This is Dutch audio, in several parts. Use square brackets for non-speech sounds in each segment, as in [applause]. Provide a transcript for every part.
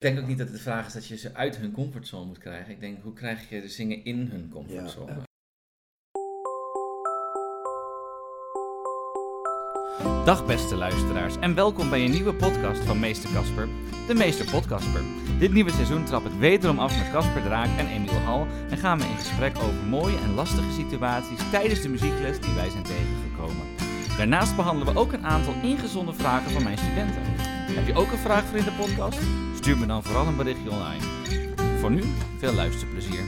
Ik denk ook niet dat het de vraag is dat je ze uit hun comfortzone moet krijgen. Ik denk, hoe krijg je de zingen in hun comfortzone? Ja. Dag beste luisteraars en welkom bij een nieuwe podcast van Meester Kasper, de Meester Podcasper. Dit nieuwe seizoen trap ik wederom af met Kasper Draak en Emiel Hal en gaan we in gesprek over mooie en lastige situaties tijdens de muziekles die wij zijn tegengekomen. Daarnaast behandelen we ook een aantal ingezonden vragen van mijn studenten. Heb je ook een vraag voor in de podcast? Stuur me dan vooral een berichtje online. Voor nu, veel luisterplezier.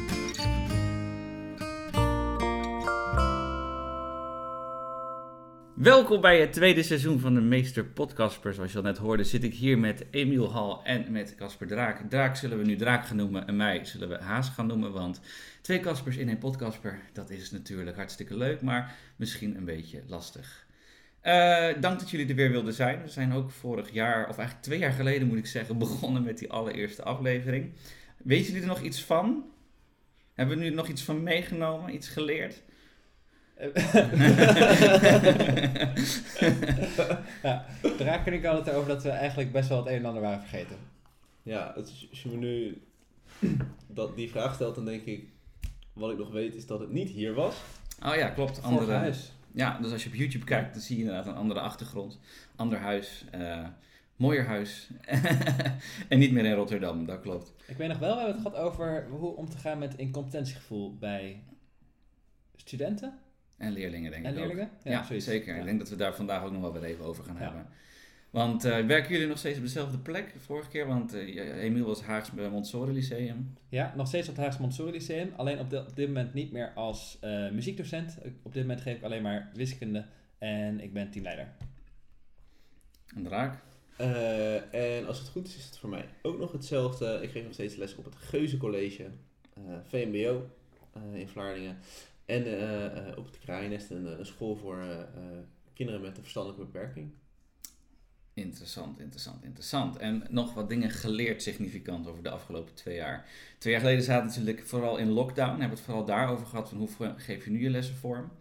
Welkom bij het tweede seizoen van de Meester Podcasper. Zoals je al net hoorde, zit ik hier met Emiel Hal en met Casper Draak. Draak zullen we nu Draak gaan noemen en mij zullen we Haas gaan noemen. Want twee Caspers in één Podcasper, dat is natuurlijk hartstikke leuk, maar misschien een beetje lastig. Eh, dank dat jullie er weer wilden zijn. We zijn ook vorig jaar, of eigenlijk twee jaar geleden moet ik zeggen, [laughs] begonnen met die allereerste aflevering. Weten jullie er nog iets van? Hebben we nu nog iets van meegenomen, iets geleerd? [laughs] ja, daar kan ik altijd over dat we eigenlijk best wel het een en ander waren vergeten. Ja, als je me nu [clears throat] dat, die vraag stelt, dan denk ik, wat ik nog weet is dat het niet hier was. Oh ja, klopt. Andere, huis. Ja, dus als je op YouTube kijkt, dan zie je inderdaad een andere achtergrond. Ander huis. eh, mooier huis. [laughs] en niet meer in Rotterdam, dat klopt. Ik weet nog wel, we hebben het gehad over hoe om te gaan met incompetentiegevoel bij studenten En leerlingen, denk en ik leerlingen. ook. Ja, zeker. Ja. Ik denk dat we daar vandaag ook nog wel weer even over gaan Ja. hebben. Want eh, werken jullie nog steeds op dezelfde plek vorige keer? Want eh, Emiel was Haags bij Montessori Lyceum. Ja, nog steeds op het Haagse Montessori Lyceum. Alleen op, de- op dit moment niet meer als eh, muziekdocent. Op dit moment geef ik alleen maar wiskunde en ik ben teamleider. En Draak. Eh, en als het goed is, is het voor mij ook nog hetzelfde. Ik geef nog steeds les op het Geuze College, eh, VMBO eh, in Vlaardingen. En eh, eh, op het Kraaiennest, een, een school voor eh, eh, kinderen met een verstandelijke beperking. Interessant, interessant, interessant. En nog wat dingen geleerd significant over de afgelopen twee jaar. Twee jaar geleden zaten we natuurlijk vooral in lockdown. Hebben het vooral daarover gehad van hoe geef je nu je lessen vorm.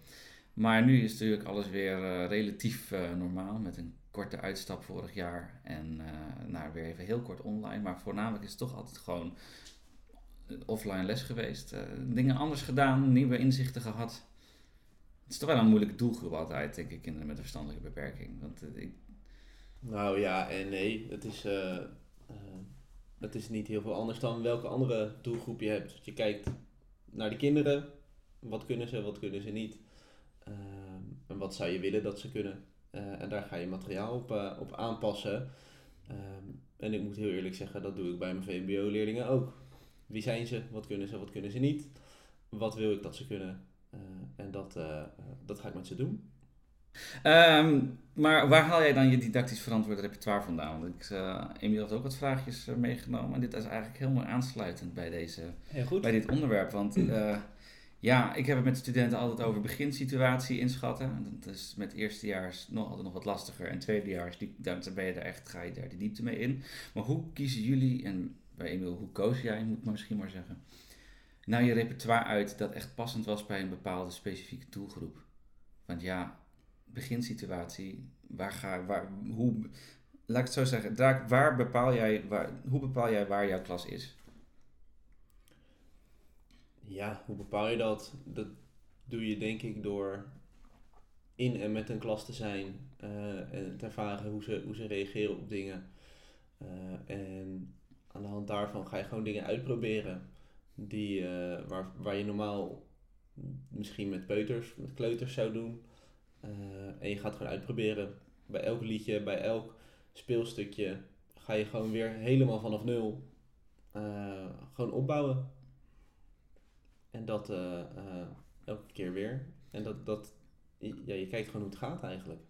Maar nu is natuurlijk alles weer eh, relatief eh, normaal met een korte uitstap vorig jaar. En nou, weer even heel kort online. Maar voornamelijk is het toch altijd gewoon offline les geweest. Dingen anders gedaan, nieuwe inzichten gehad. Het is toch wel een moeilijke doelgroep altijd, denk ik, kinderen met een verstandelijke beperking. Want ik, Nou ja en nee, het is, eh, het is niet heel veel anders dan welke andere doelgroep je hebt. Je kijkt naar de kinderen, wat kunnen ze, wat kunnen ze niet. Ehm, en wat zou je willen dat ze kunnen. Eh, en daar ga je materiaal op, op aanpassen. Ehm, en ik moet heel eerlijk zeggen, dat doe ik bij mijn VMBO-leerlingen ook. Wie zijn ze, wat kunnen ze, wat kunnen ze niet. Wat wil ik dat ze kunnen. En dat, dat ga ik met ze doen. Ehm, maar waar haal jij dan je didactisch verantwoord repertoire vandaan? Want ik, eh Emiel heeft ook wat vraagjes eh, meegenomen. En dit is eigenlijk helemaal aansluitend bij, deze, Heel bij dit onderwerp. Want [clears throat] eh, ja, ik heb het met studenten altijd over beginsituatie inschatten. Dat is met eerstejaars nog altijd nog wat lastiger. En tweedejaars, die, daar ben je er echt, ga je daar de diepte mee in. Maar hoe kiezen jullie, en bij Emiel, hoe koos jij, moet ik maar misschien maar zeggen, nou je repertoire uit dat echt passend was bij een bepaalde specifieke doelgroep? Want ja, beginsituatie, waar ga, waar, hoe, laat ik het zo zeggen, Draak, waar bepaal jij, waar, hoe bepaal jij waar jouw klas is? Ja, hoe bepaal je dat? Dat doe je denk ik door in en met een klas te zijn eh, en te ervaren hoe ze, hoe ze reageren op dingen. Eh, en aan de hand daarvan ga je gewoon dingen uitproberen die, eh, waar, waar je normaal misschien met peuters, met kleuters zou doen. Eh, en je gaat gewoon uitproberen. Bij elk liedje, bij elk speelstukje ga je gewoon weer helemaal vanaf nul eh, gewoon opbouwen. En dat eh, elke keer weer. En dat, dat ja, je kijkt gewoon hoe het gaat eigenlijk.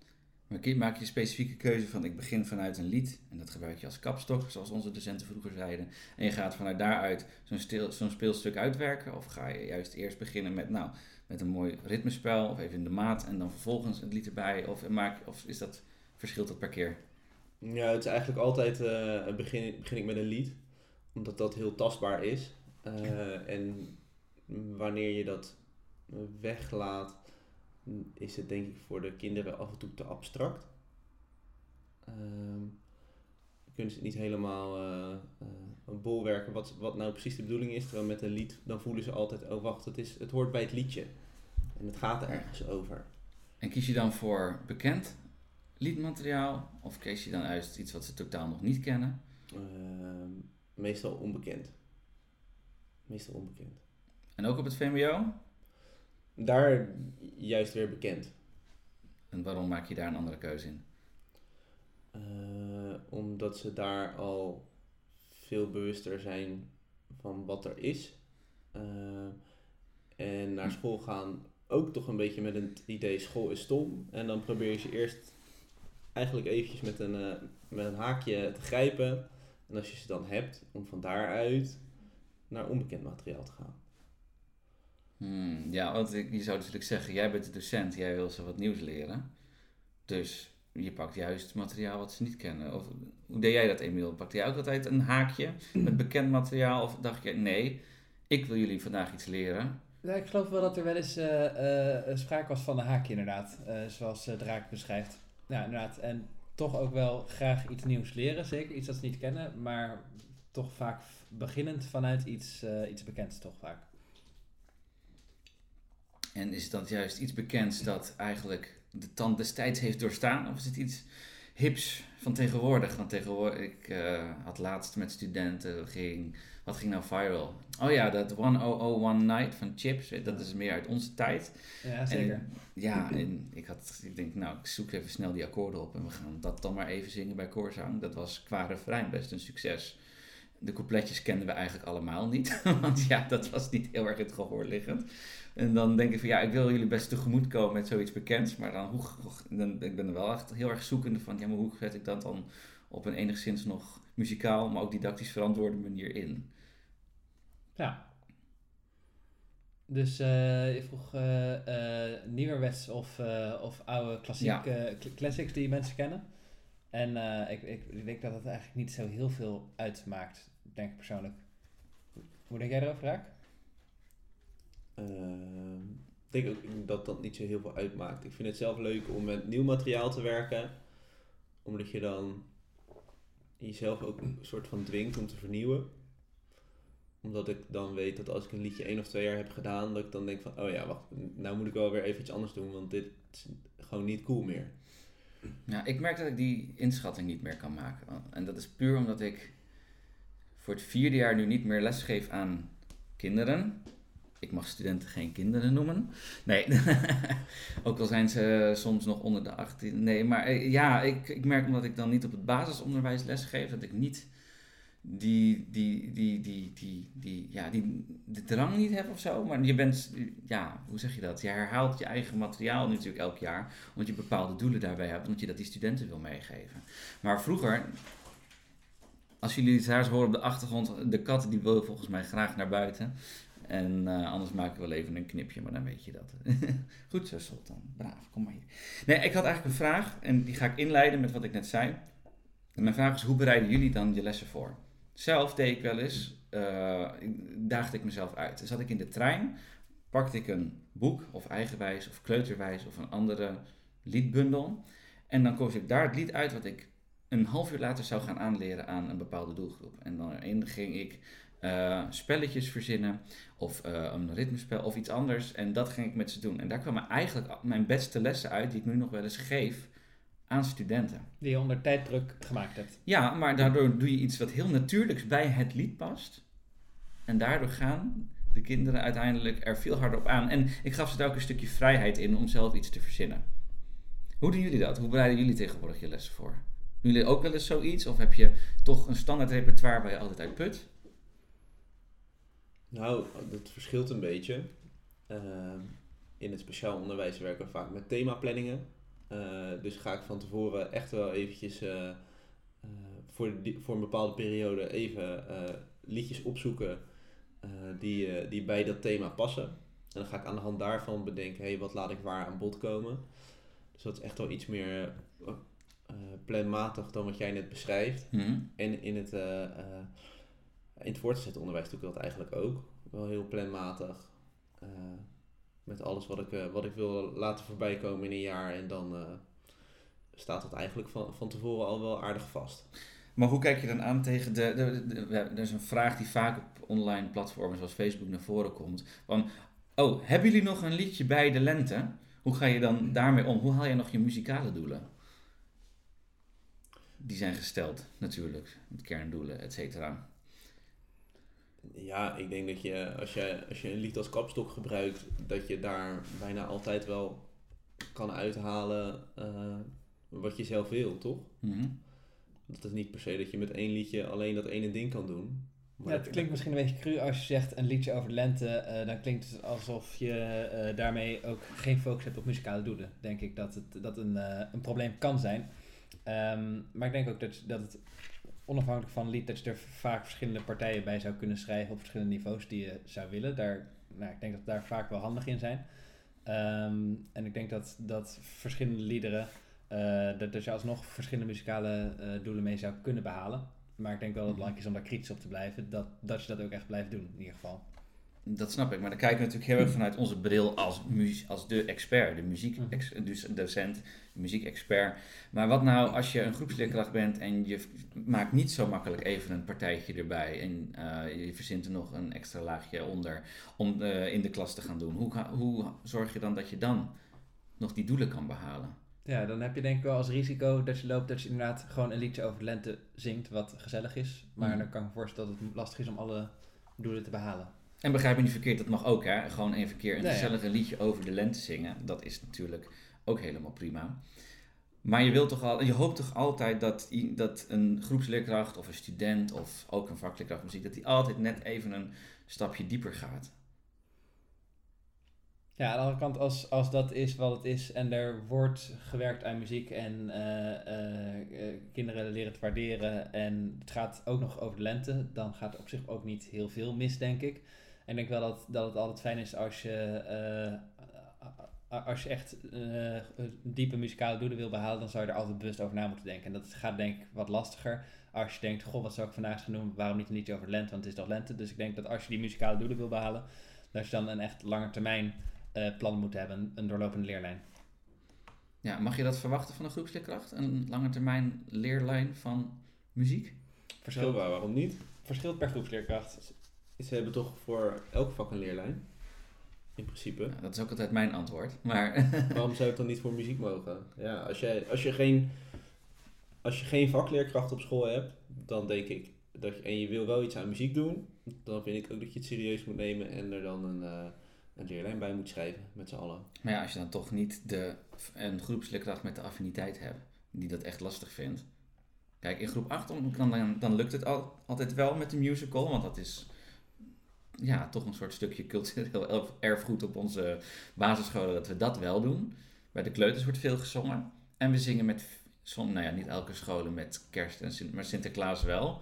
Maar maak je een specifieke keuze van ik begin vanuit een lied en dat gebruik je als kapstok, zoals onze docenten vroeger zeiden. En je gaat vanuit daaruit zo'n, zo'n speelstuk uitwerken. Of ga je juist eerst beginnen met, nou, met een mooi ritmespel of even in de maat en dan vervolgens het lied erbij. Of, maak, of is dat, verschilt dat per keer? Ja, het is eigenlijk altijd eh, begin, begin ik met een lied. Omdat dat heel tastbaar is. Eh, en wanneer je dat weglaat, is het denk ik voor de kinderen af en toe te abstract. Ehm, je kunnen ze niet helemaal eh, eh, bolwerken wat, wat nou precies de bedoeling is. Terwijl met een lied, dan voelen ze altijd, oh wacht, het, is, het hoort bij het liedje. En het gaat er ergens over. En kies je dan voor bekend liedmateriaal? Of kies je dan uit iets wat ze totaal nog niet kennen? Ehm, meestal onbekend. Meestal onbekend. En ook op het VMBO? Daar juist weer bekend. En waarom maak je daar een andere keuze in? Eh, omdat ze daar al veel bewuster zijn van wat er is. Eh, en naar school gaan ook toch een beetje met het idee school is stom. En dan probeer je ze eerst eigenlijk eventjes met een, eh, met een haakje te grijpen. En als je ze dan hebt, om van daaruit naar onbekend materiaal te gaan. Hmm, ja, want je zou natuurlijk zeggen, jij bent de docent, jij wil ze wat nieuws leren. Dus je pakt juist materiaal wat ze niet kennen. Of, hoe deed jij dat, Emiel? Pakte jij ook altijd een haakje met bekend materiaal? Of dacht je, nee, ik wil jullie vandaag iets leren. Ja, ik geloof wel dat er wel eens eh, eh, sprake was van een haakje inderdaad, eh, zoals eh, Draak beschrijft. Ja, inderdaad. En toch ook wel graag iets nieuws leren, zeker iets dat ze niet kennen, maar toch vaak beginnend vanuit iets, eh, iets bekends toch vaak. En is dat juist iets bekends dat eigenlijk de tand destijds heeft doorstaan? Of is het iets hips van tegenwoordig? Want tegenwoordig, ik eh, had laatst met studenten, ging, wat ging nou viral? Oh ja, dat 1001 Night van Chips, dat is meer uit onze tijd. Ja, zeker. En, ja, [laughs] en ik, had, ik denk, nou, ik zoek even snel die akkoorden op en we gaan dat dan maar even zingen bij Koorzang. Dat was qua refrein best een succes. De coupletjes kenden we eigenlijk allemaal niet, [laughs] want ja, dat was niet heel erg het gehoor liggend. En dan denk ik van, ja, ik wil jullie best tegemoet komen met zoiets bekends, maar dan, hoe, hoe- dan, ik ben er wel echt heel erg zoekende van, ja, maar hoe zet ik dat dan op een enigszins nog muzikaal, maar ook didactisch verantwoorde manier in? Ja. Dus eh, je vroeg eh eh nieuwerwets of, eh, of oude klassiek, Ja. eh, cl- classics die mensen kennen. En eh, ik, ik, ik denk dat het eigenlijk niet zo heel veel uitmaakt, denk ik persoonlijk. Hoe denk jij erover, Raak? Ehm, ik denk ook dat dat niet zo heel veel uitmaakt. Ik vind het zelf leuk om met nieuw materiaal te werken. Omdat je dan jezelf ook een soort van dwingt om te vernieuwen. Omdat ik dan weet dat als ik een liedje één of twee jaar heb gedaan, dat ik dan denk van, oh ja, wacht, nou moet ik wel weer even iets anders doen, want dit is gewoon niet cool meer. Ja, ik merk dat ik die inschatting niet meer kan maken. En dat is puur omdat ik voor het vierde jaar nu niet meer lesgeef aan kinderen. Ik mag studenten geen kinderen noemen. Nee, [laughs] ook al zijn ze soms nog onder de 18. Nee, maar eh, ja, ik, ik merk omdat ik dan niet op het basisonderwijs lesgeef, dat ik niet die, die, die, die, die, die, ja, die de drang niet heb of zo. Maar je bent, ja, hoe zeg je dat? Je herhaalt je eigen materiaal natuurlijk elk jaar omdat je bepaalde doelen daarbij hebt, omdat je dat die studenten wil meegeven. Maar vroeger, als jullie het thuis horen op de achtergrond, de kat die wil volgens mij graag naar buiten. En eh, anders maken we wel even een knipje, maar dan weet je dat. [laughs] Goed zo, Sultan. Braaf, kom maar hier. Nee, ik had eigenlijk een vraag en die ga ik inleiden met wat ik net zei. En mijn vraag is, hoe bereiden jullie dan je lessen voor? Zelf deed ik wel eens, eh, daagde ik mezelf uit. Dan zat ik in de trein, pakte ik een boek, of eigenwijs, of kleuterwijs, of een andere liedbundel. En dan koos ik daar het lied uit wat ik een half uur later zou gaan aanleren aan een bepaalde doelgroep. En dan ging ik eh, spelletjes verzinnen, of eh, een ritmespel, of iets anders. En dat ging ik met ze doen. En daar kwamen eigenlijk mijn beste lessen uit, die ik nu nog wel eens geef aan studenten. Die je onder tijddruk gemaakt hebt. Ja, maar daardoor doe je iets wat heel natuurlijks bij het lied past. En daardoor gaan de kinderen uiteindelijk er veel harder op aan. En ik gaf ze daar ook een stukje vrijheid in om zelf iets te verzinnen. Hoe doen jullie dat? Hoe bereiden jullie tegenwoordig je lessen voor? Doen jullie ook wel eens zoiets? Of heb je toch een standaard repertoire waar je altijd uit put? Nou, dat verschilt een beetje. Ehm, in het speciaal onderwijs werken we vaak met themaplanningen. Eh, dus ga ik van tevoren echt wel eventjes eh, eh, voor, die, voor een bepaalde periode even liedjes opzoeken die, die bij dat thema passen. En dan ga ik aan de hand daarvan bedenken, hey, wat laat ik waar aan bod komen. Dus dat is echt wel iets meer planmatig dan wat jij net beschrijft. Hm? En in het, eh, in het voortgezet onderwijs doe ik dat eigenlijk ook. Wel heel planmatig. Met alles wat ik, eh, wat ik wil laten voorbij komen in een jaar. En dan eh, staat dat eigenlijk van, van tevoren al wel aardig vast. Maar hoe kijk je dan aan tegen de, de, de- de- Er is een vraag die vaak op online platformen zoals Facebook naar voren komt. Van, oh, hebben jullie nog een liedje bij de lente? Hoe ga je dan daarmee om? Hoe haal je nog je muzikale doelen? Die zijn gesteld, natuurlijk. Met kerndoelen, et cetera. Ja, ik denk dat je als, je als je een lied als kapstok gebruikt, dat je daar bijna altijd wel kan uithalen eh, wat je zelf wil, toch? Mhm. Dat is niet per se dat je met één liedje alleen dat ene ding kan doen. Maar Ja, het klinkt misschien een beetje cru als je zegt een liedje over de lente. eh, dan klinkt het alsof je eh, daarmee ook geen focus hebt op muzikale doelen. Denk ik dat het dat een, een probleem kan zijn. Ehm, maar ik denk ook dat, dat het onafhankelijk van lied, dat je er vaak verschillende partijen bij zou kunnen schrijven op verschillende niveaus die je zou willen. Daar, nou, ik denk dat we daar vaak wel handig in zijn. Ehm, en ik denk dat, dat verschillende liederen, eh, dat, dat je alsnog verschillende muzikale eh, doelen mee zou kunnen behalen. Maar ik denk wel dat het belangrijk is om daar kritisch op te blijven. Dat, dat je dat ook echt blijft doen, in ieder geval. Dat snap ik, maar dan kijken we natuurlijk heel erg vanuit onze bril als, als de expert, de muziekdocent, de muziekexpert. Maar wat nou als je een groepsleerkracht bent en je maakt niet zo makkelijk even een partijtje erbij en eh, je verzint er nog een extra laagje onder om eh, in de klas te gaan doen. Hoe, hoe zorg je dan dat je dan nog die doelen kan behalen? Ja, dan heb je denk ik wel als risico dat je loopt dat je inderdaad gewoon een liedje over de lente zingt wat gezellig is. Maar Mhm. dan kan ik me voorstellen dat het lastig is om alle doelen te behalen. En begrijp me niet verkeerd, dat mag ook hè. Gewoon even een keer een ja. gezellig liedje over de lente zingen. Dat is natuurlijk ook helemaal prima. Maar je, wilt toch al, je hoopt toch altijd dat, dat een groepsleerkracht of een student of ook een vakleerkracht muziek, dat die altijd net even een stapje dieper gaat. Ja, aan de andere kant, als, als dat is wat het is en er wordt gewerkt aan muziek en eh, eh, eh, kinderen leren te waarderen en het gaat ook nog over de lente, dan gaat er op zich ook niet heel veel mis, denk ik. En ik denk wel dat, dat het altijd fijn is als je, eh, a- als je echt eh, diepe muzikale doelen wil behalen, dan zou je er altijd bewust over na moeten denken. En dat gaat denk ik wat lastiger als je denkt, goh, wat zou ik vandaag gaan doen? Waarom niet een liedje over de lente, want het is toch lente. Dus ik denk dat als je die muzikale doelen wil behalen, dat je dan een echt lange termijn eh, plan moet hebben, een doorlopende leerlijn. Ja, mag je dat verwachten van een groepsleerkracht? Een lange termijn leerlijn van muziek? Verschil waar, waarom niet? Verschilt per groepsleerkracht. Ze hebben toch voor elk vak een leerlijn. In principe. Ja, dat is ook altijd mijn antwoord. Maar [laughs] Waarom zou het dan niet voor muziek mogen? Ja, als, jij, als, je geen, als je geen vakleerkracht op school hebt, dan denk ik dat je, en je wil wel iets aan muziek doen, dan vind ik ook dat je het serieus moet nemen en er dan een, eh, een leerlijn bij moet schrijven met z'n allen. Maar ja, als je dan toch niet de, een groepsleerkracht met de affiniteit hebt, die dat echt lastig vindt. Kijk, in groep 8 dan, dan, dan lukt het al, altijd wel met de musical, want dat is ja, toch een soort stukje cultureel erf- erfgoed op onze basisscholen dat we dat wel doen. Bij de kleuters wordt veel gezongen. En we zingen met, som, nou ja, niet elke scholen met kerst en Sint, maar Sinterklaas wel.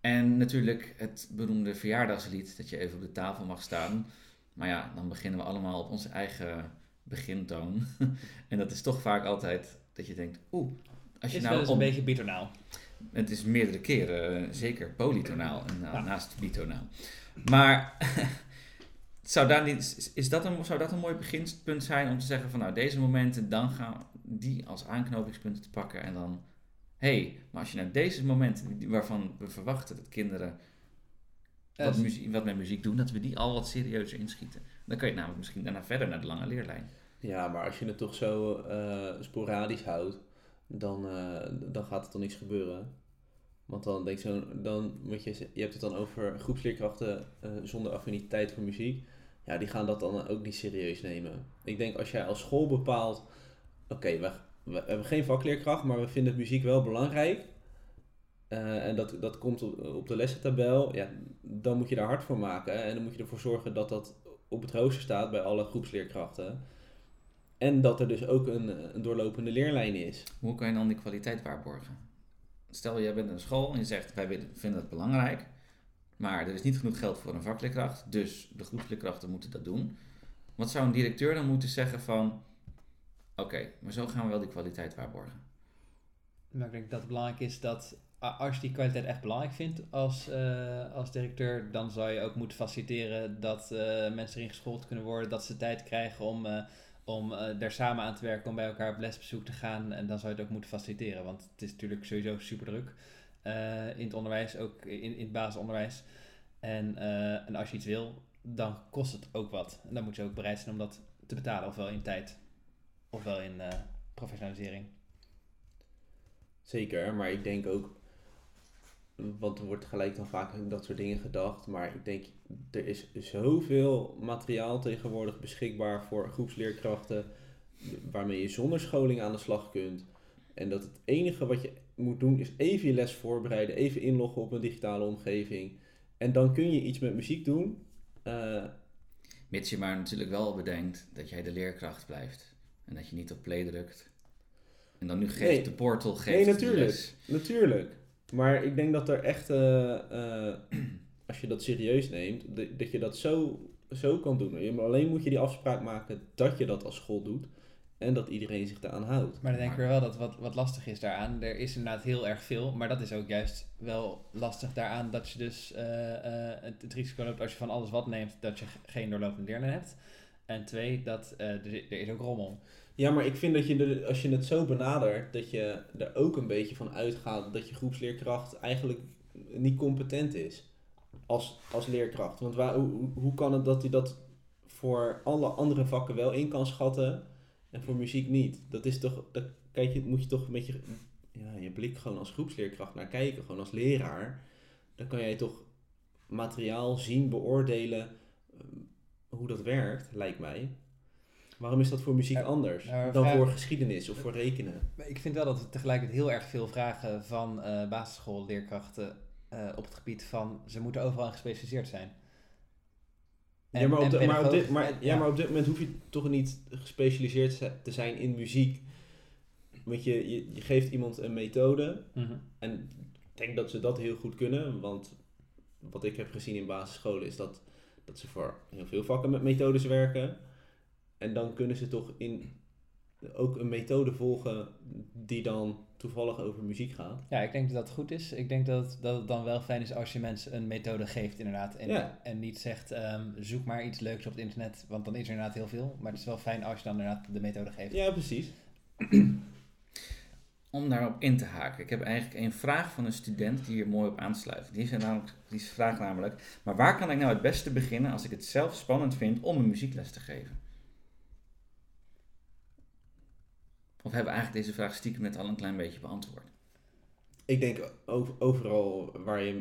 En natuurlijk het beroemde verjaardagslied, dat je even op de tafel mag staan. Maar ja, dan beginnen we allemaal op onze eigen begintoon. [laughs] en dat is toch vaak altijd dat je denkt, oeh, als je is nou een beetje bitonaal. het is meerdere keren, eh, zeker polytonaal en, Ja. naast bitonaal. Maar [laughs] zou, daar niet, is- dat een, zou dat een mooi beginpunt zijn om te zeggen van nou deze momenten, dan gaan we die als aanknopingspunten te pakken en dan, hé, hey, maar als je naar deze momenten waarvan we verwachten dat kinderen wat, muziek, wat met muziek doen, dat we die al wat serieuzer inschieten. Dan kan je namelijk misschien daarna verder naar de lange leerlijn. Ja, maar als je het toch zo eh, sporadisch houdt, dan, eh, dan gaat er toch niks gebeuren. Want dan denk zo, dan moet je, je hebt het dan over groepsleerkrachten eh, zonder affiniteit voor muziek. Ja, die gaan dat dan ook niet serieus nemen. Ik denk als jij als school bepaalt, oké, we, hebben geen vakleerkracht, maar we vinden muziek wel belangrijk. eh, en dat, dat komt op, op de lessentabel, ja, dan moet je daar hard voor maken. En dan moet je ervoor zorgen dat dat op het rooster staat bij alle groepsleerkrachten. En dat er dus ook een, een doorlopende leerlijn is. Hoe kan je dan die kwaliteit waarborgen? Stel, jij bent een school en je zegt, wij vinden het belangrijk, maar er is niet genoeg geld voor een vakleerkracht, dus de groepsleerkrachten moeten dat doen. Wat zou een directeur dan moeten zeggen van, oké, maar zo gaan we wel die kwaliteit waarborgen? Maar ik denk dat het belangrijk is dat als je die kwaliteit echt belangrijk vindt als, eh, als directeur, dan zou je ook moeten faciliteren dat eh, mensen erin geschoold kunnen worden, dat ze tijd krijgen om, eh, om eh, daar samen aan te werken, om bij elkaar op lesbezoek te gaan. En dan zou je het ook moeten faciliteren, want het is natuurlijk sowieso super druk. eh, in het onderwijs, ook in, in het basisonderwijs. En, eh, en als je iets wil, dan kost het ook wat. En dan moet je ook bereid zijn om dat te betalen, ofwel in tijd, ofwel in professionalisering. Zeker, maar ik denk ook, want er wordt gelijk dan vaak aan dat soort dingen gedacht, maar ik denk, er is zoveel materiaal tegenwoordig beschikbaar voor groepsleerkrachten, waarmee je zonder scholing aan de slag kunt. En dat het enige wat je moet doen is even je les voorbereiden, even inloggen op een digitale omgeving. En dan kun je iets met muziek doen. Eh, Mits je maar natuurlijk wel bedenkt dat jij de leerkracht blijft. En dat je niet op play drukt. En dan nu geeft Nee. de portal geeft Nee, natuurlijk. Natuurlijk. Maar ik denk dat er echt, eh, eh, als je dat serieus neemt, dat- je dat zo, zo kan doen. Alleen moet je die afspraak maken dat je dat als school doet en dat iedereen zich daaraan houdt. Maar dan denk ik wel dat wat, wat lastig is daaraan. Er is inderdaad heel erg veel, maar dat is ook juist wel lastig daaraan dat je dus eh, het, risico loopt als je van alles wat neemt, dat je geen doorlopende leerling hebt. En twee, dat er, er is ook rommel. Ja, maar ik vind dat je, er, als je het zo benadert, dat je er ook een beetje van uitgaat dat je groepsleerkracht eigenlijk niet competent is als, als leerkracht. Want waar, hoe, hoe- kan het dat hij dat voor alle andere vakken wel in kan schatten en voor muziek niet? Dat is toch, dat, kijk, moet je toch met je, ja, je blik gewoon als groepsleerkracht naar kijken, gewoon als leraar. Dan kan jij toch materiaal zien, beoordelen eh, hoe dat werkt, lijkt mij. Waarom is dat voor muziek anders maar dan voor geschiedenis of voor rekenen? Ik vind wel dat we tegelijkertijd heel erg veel vragen van eh basisschoolleerkrachten eh, op het gebied van ze moeten overal in gespecialiseerd zijn. En- ja, maar op, de- maar, op dit, maar, ja, maar op dit moment hoef je toch niet gespecialiseerd te zijn in muziek. Want je, je, je geeft iemand een methode Mhm. en ik denk dat ze dat heel goed kunnen. Want wat ik heb gezien in basisscholen is dat, dat ze voor heel veel vakken met methodes werken. En dan kunnen ze toch in, ook een methode volgen die dan toevallig over muziek gaat. Ja, ik denk dat dat goed is. Ik denk dat het, dat het dan wel fijn is als je mensen een methode geeft, inderdaad. En, Ja. en niet zegt, ehm, zoek maar iets leuks op het internet, want dan is er inderdaad heel veel. Maar het is wel fijn als je dan inderdaad de methode geeft. Ja, precies. [clears throat] Om daarop in te haken. Ik heb eigenlijk een vraag van een student die hier mooi op aansluit. Die, is namelijk, die vraagt namelijk, maar waar kan ik nou het beste beginnen als ik het zelf spannend vind om een muziekles te geven? Of hebben we eigenlijk deze vraag stiekem net al een klein beetje beantwoord? Ik denk over- overal waar je,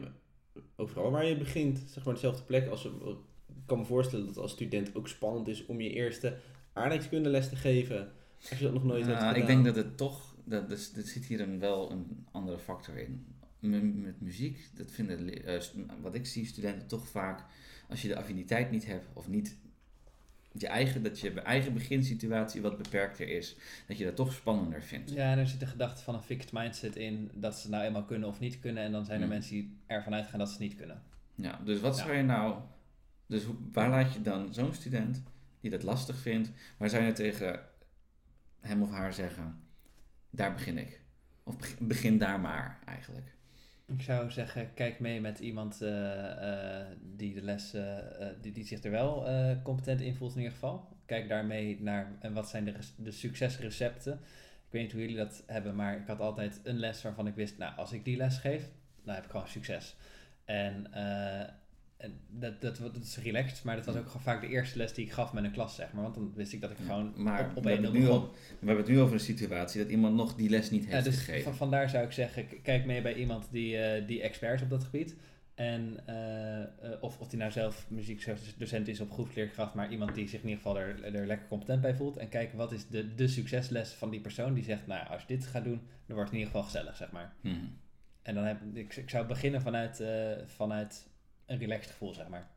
overal waar je begint, zeg maar dezelfde plek. Als, ik kan me voorstellen dat als student ook spannend is om je eerste aardrijkskundeles te geven. Als je dat nog nooit hebt Nou, gedaan. ik denk dat het toch, dat, dus, er zit hier een, wel een andere factor in. M- met muziek, dat vinden, eh, wat ik zie, studenten toch vaak, als je de affiniteit niet hebt of niet je eigen, dat je eigen beginsituatie wat beperkter is, dat je dat toch spannender vindt. Ja, en er zit de gedachte van een fixed mindset in dat ze het nou eenmaal kunnen of niet kunnen. En dan zijn er mensen die ervan uitgaan dat ze het niet kunnen. Ja, dus wat Ja. zou je nou, dus waar laat je dan zo'n student die dat lastig vindt, waar zou je tegen hem of haar zeggen, daar begin ik. Of beg- begin daar maar eigenlijk. Ik zou zeggen, kijk mee met iemand eh, eh, die de les, eh, die, die zich er wel competent in voelt in ieder geval. Kijk daarmee naar en wat zijn de, de succesrecepten. Ik weet niet hoe jullie dat hebben, maar ik had altijd een les waarvan ik wist, nou als ik die les geef, dan heb ik gewoon succes. En, en dat, dat, dat is relaxed, maar dat was ook gewoon vaak de eerste les die ik gaf met een klas, zeg maar. Want dan wist ik dat ik gewoon maar op, op we, hebben 1-0 het nu begon. al, we hebben het nu over een situatie dat iemand nog die les niet Ja, heeft dus gegeven. van, vandaar zou ik zeggen, kijk mee bij iemand die, eh, die expert is op dat gebied. En eh, eh, of, of die nou zelf muziekdocent is op groepsleerkracht, maar iemand die zich in ieder geval er, er lekker competent bij voelt. En kijken wat is de, de succesles van die persoon die zegt, nou als je dit gaat doen, dan wordt het in ieder geval gezellig, zeg maar. Mhm. En dan heb ik, ik zou beginnen vanuit, vanuit een relaxed gevoel, zeg maar.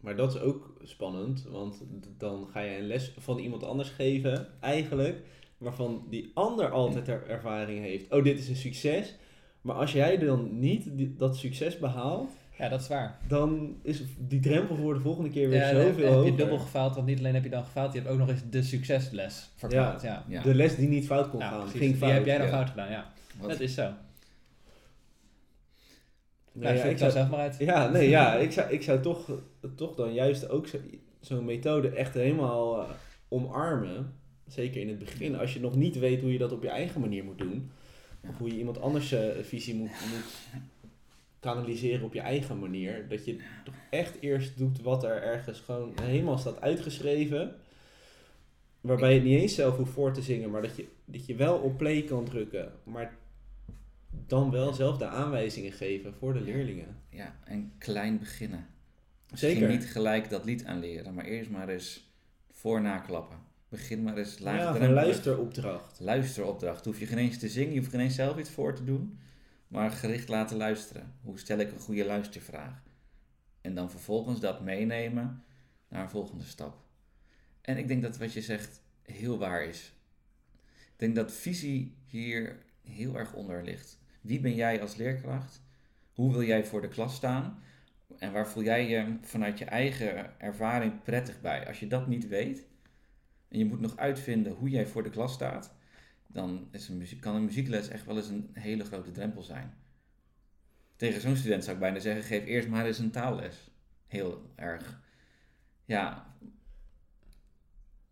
Maar dat is ook spannend, want dan ga je een les van iemand anders geven, eigenlijk, waarvan die ander altijd er ervaring heeft. Oh, dit is een succes. Maar als jij dan niet die- dat succes behaalt, Ja, dat is waar. dan is die drempel voor de volgende keer weer Ja, zoveel heb hoger. je dubbel gefaald, want niet alleen heb je dan gefaald, je hebt ook nog eens de succesles verklaard. Ja. Ja. De les die niet fout kon Ja, gaan, precies. ging Die heb jij dan fout gedaan, ja. Wat- Dat is zo. Nee, Nou, ja, ik zou, zelf maar uit. ja, nee, ja, [laughs] ik zou, ik zou toch, toch dan juist ook zo- zo'n methode echt helemaal eh, omarmen. Zeker in het begin, als je nog niet weet hoe je dat op je eigen manier moet doen. Of hoe je iemand anders eh, visie moet, moet kanaliseren op je eigen manier. Dat je toch echt eerst doet wat er ergens gewoon helemaal staat uitgeschreven. Waarbij je het niet eens zelf hoeft voor te zingen, maar dat je, dat je wel op play kan drukken. Maar dan wel zelf de aanwijzingen geven voor de leerlingen. Ja, en klein beginnen. Zeker. Misschien niet gelijk dat lied aanleren, maar eerst maar eens voor naklappen. Begin maar eens Ja, een luisteropdracht. Luisteropdracht. Hoef je geen eens te zingen, je hoeft geen eens zelf iets voor te doen. Maar gericht laten luisteren. Hoe stel ik een goede luistervraag? En dan vervolgens dat meenemen naar een volgende stap. En ik denk dat wat je zegt heel waar is. Ik denk dat visie hier heel erg onder ligt. Wie ben jij als leerkracht? Hoe wil jij voor de klas staan? En waar voel jij je vanuit je eigen ervaring prettig bij? Als je dat niet weet en je moet nog uitvinden hoe jij voor de klas staat, dan is een kan een muziekles echt wel eens een hele grote drempel zijn. Tegen zo'n student zou ik bijna zeggen: geef eerst maar eens een taalles. Heel erg. Ja.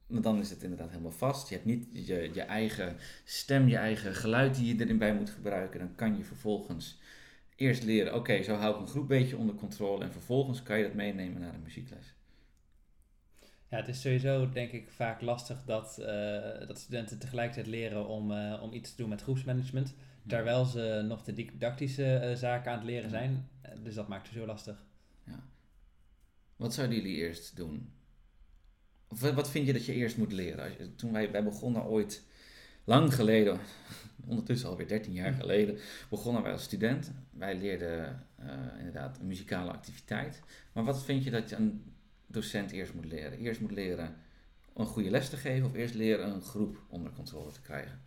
Want dan is het inderdaad helemaal vast. Je hebt niet je, je eigen stem, je eigen geluid die je erin bij moet gebruiken. Dan kan je vervolgens eerst leren: oké, zo hou ik een groep beetje onder controle. En vervolgens kan je dat meenemen naar de muziekles. Ja, het is sowieso denk ik vaak lastig dat, eh, dat studenten tegelijkertijd leren om, eh, om iets te doen met groepsmanagement. Terwijl ze nog de didactische eh, zaken aan het leren zijn. Dus dat maakt het zo lastig. Wat zouden jullie eerst doen? Wat- vind je dat je eerst moet leren? Toen wij, wij begonnen ooit, lang geleden, [laughs] ondertussen alweer 13 jaar geleden, begonnen wij als student. Wij leerden eh, inderdaad een muzikale activiteit. Maar wat vind je dat je een docent eerst moet leren? Eerst moet leren een goede les te geven of eerst leren een groep onder controle te krijgen?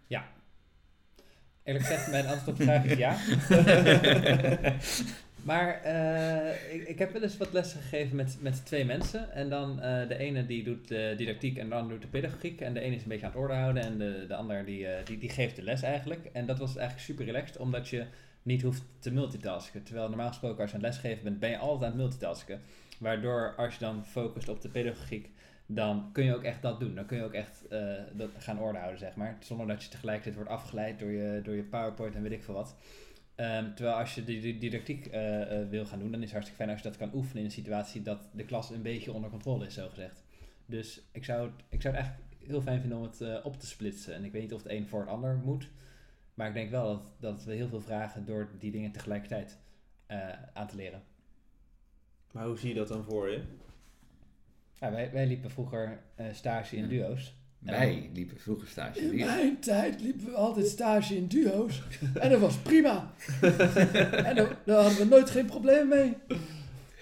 Eerlijk gezegd, mijn antwoord op de vraag is ja. [laughs] [laughs] maar eh, ik, ik heb wel eens wat lessen gegeven met, met twee mensen. En dan eh, de ene die doet de didactiek en ander doet de pedagogiek. En de ene is een beetje aan het orde houden en de, de ander die, eh, die, die geeft de les eigenlijk. En dat was eigenlijk super relaxed, omdat je niet hoeft te multitasken. Terwijl normaal gesproken als je aan het lesgeven bent, ben je altijd aan het multitasken. Waardoor als je dan focust op de pedagogiek, dan kun je ook echt dat doen. Dan kun je ook echt dat gaan orde houden, zeg maar. Zonder dat je tegelijkertijd wordt afgeleid door je, door je PowerPoint en weet ik veel wat. Ehm, terwijl als je die, die didactiek eh, eh, wil gaan doen, dan is het hartstikke fijn als je dat kan oefenen in een situatie dat de klas een beetje onder controle is, zo gezegd. Dus ik zou, het, ik zou het eigenlijk heel fijn vinden om het eh, op te splitsen. En ik weet niet of het een voor het ander moet. Maar ik denk wel dat, dat we heel veel vragen door die dingen tegelijkertijd aan te leren. Maar hoe zie je dat dan voor je? Ja, wij, wij liepen vroeger stage in Ja. duo's. Wij liepen vroeger stage. In Wie- mijn tijd liepen we altijd stage in duo's. En dat was prima. En daar, daar hadden we nooit geen probleem mee.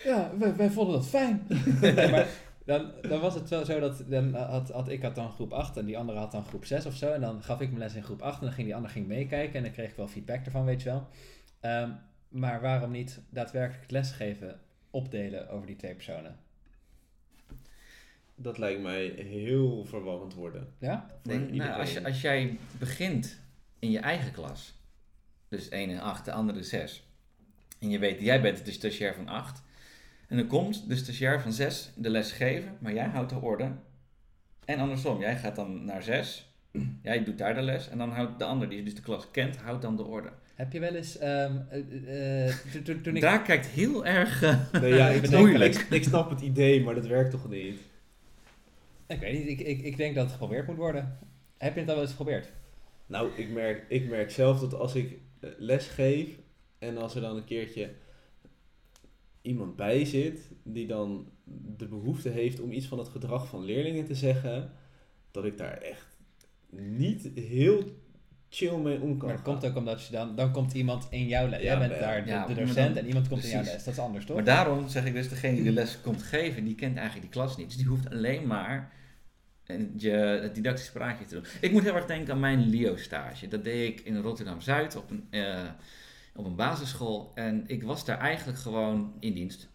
Ja, wij, wij vonden dat fijn. Nee, maar dan, dan was het wel zo dat dan had, had, ik had dan groep 8 en die andere had dan groep 6 of zo. En dan gaf ik mijn les in groep 8 en dan ging die ander ging meekijken en dan kreeg ik wel feedback ervan, weet je wel. Ehm, maar waarom niet daadwerkelijk het lesgeven opdelen over die twee personen? Dat lijkt mij heel verwarrend worden. Ja? Denk, nou, als, je, als jij begint in je eigen klas, dus 1 en 8, de andere 6, en je weet, jij bent de stagiair van 8, en dan komt de stagiair van 6 de les geven, maar jij houdt de orde. En andersom, jij gaat dan naar 6, jij doet daar de les, en dan houdt de ander, die dus de klas kent, houdt dan de orde. Heb je wel eens, ehm, eh, eh, toen- ik... Daar kijkt heel erg eh, Nee, ja, [laughs] ik. Ik, ik snap het idee, maar dat werkt toch niet? Ik weet niet, ik, ik, ik denk dat het geprobeerd moet worden. Heb je het al wel eens geprobeerd? Nou, ik merk, ik merk zelf dat als ik eh, les geef en als er dan een keertje iemand bij zit die dan de behoefte heeft om iets van het gedrag van leerlingen te zeggen, dat ik daar echt niet heel chill mee om kan Maar dat gaan. komt ook omdat je dan, dan komt iemand in jouw les. Ja, Jij bent maar- daar de, Ja, de maar docent dan- en iemand komt in jouw les. Dat is anders, toch? Maar daarom zeg ik dus, degene die de les komt [laughs] geven, die kent eigenlijk die klas niet. Dus die hoeft alleen maar een- je, het didactisch praatje te doen. Ik moet heel erg denken aan mijn LEO-stage. Dat deed ik in Rotterdam-Zuid op een, eh, op een basisschool. En ik was daar eigenlijk gewoon in dienst.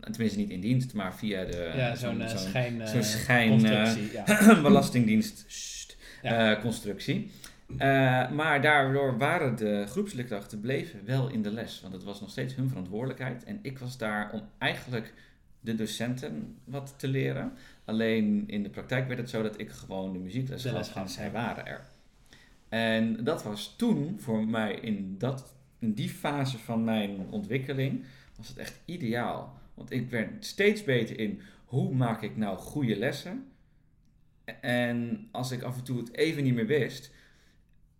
Tenminste niet in dienst, maar via de... ja, zo'n eh, zo'n- schijn, eh, zo'n schijn, constructie, ja. [clears throat] belastingdienst sst, Ja. eh, constructie. Eh, maar daardoor waren de groepsleerkrachten bleven wel in de les. Want het was nog steeds hun verantwoordelijkheid. En ik was daar om eigenlijk de docenten wat te leren. Alleen in de praktijk werd het zo dat ik gewoon de muziekles De gaf en zij waren er. En dat was toen voor mij in, dat, in die fase van mijn ontwikkeling, was het echt ideaal. Want ik werd steeds beter in hoe maak ik nou goede lessen. En als ik af en toe het even niet meer wist,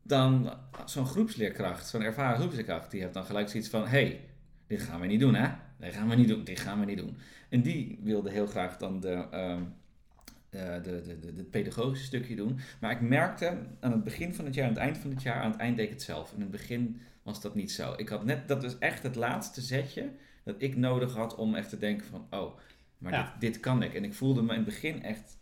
dan zo'n groepsleerkracht, zo'n ervaren groepsleerkracht, die heeft dan gelijk zoiets van: hey, dit gaan we niet doen, hè? Dit gaan we niet doen, dit gaan we niet doen. En die wilde heel graag dan de, ehm, eh, de, de, de, de pedagogische stukje doen. Maar ik merkte aan het begin van het jaar, aan het eind van het jaar, aan het eind deed ik het zelf. In het begin was dat niet zo. Ik had net, dat was echt het laatste zetje dat ik nodig had om echt te denken van, oh, maar Ja. dit, dit kan ik. En ik voelde me in het begin echt,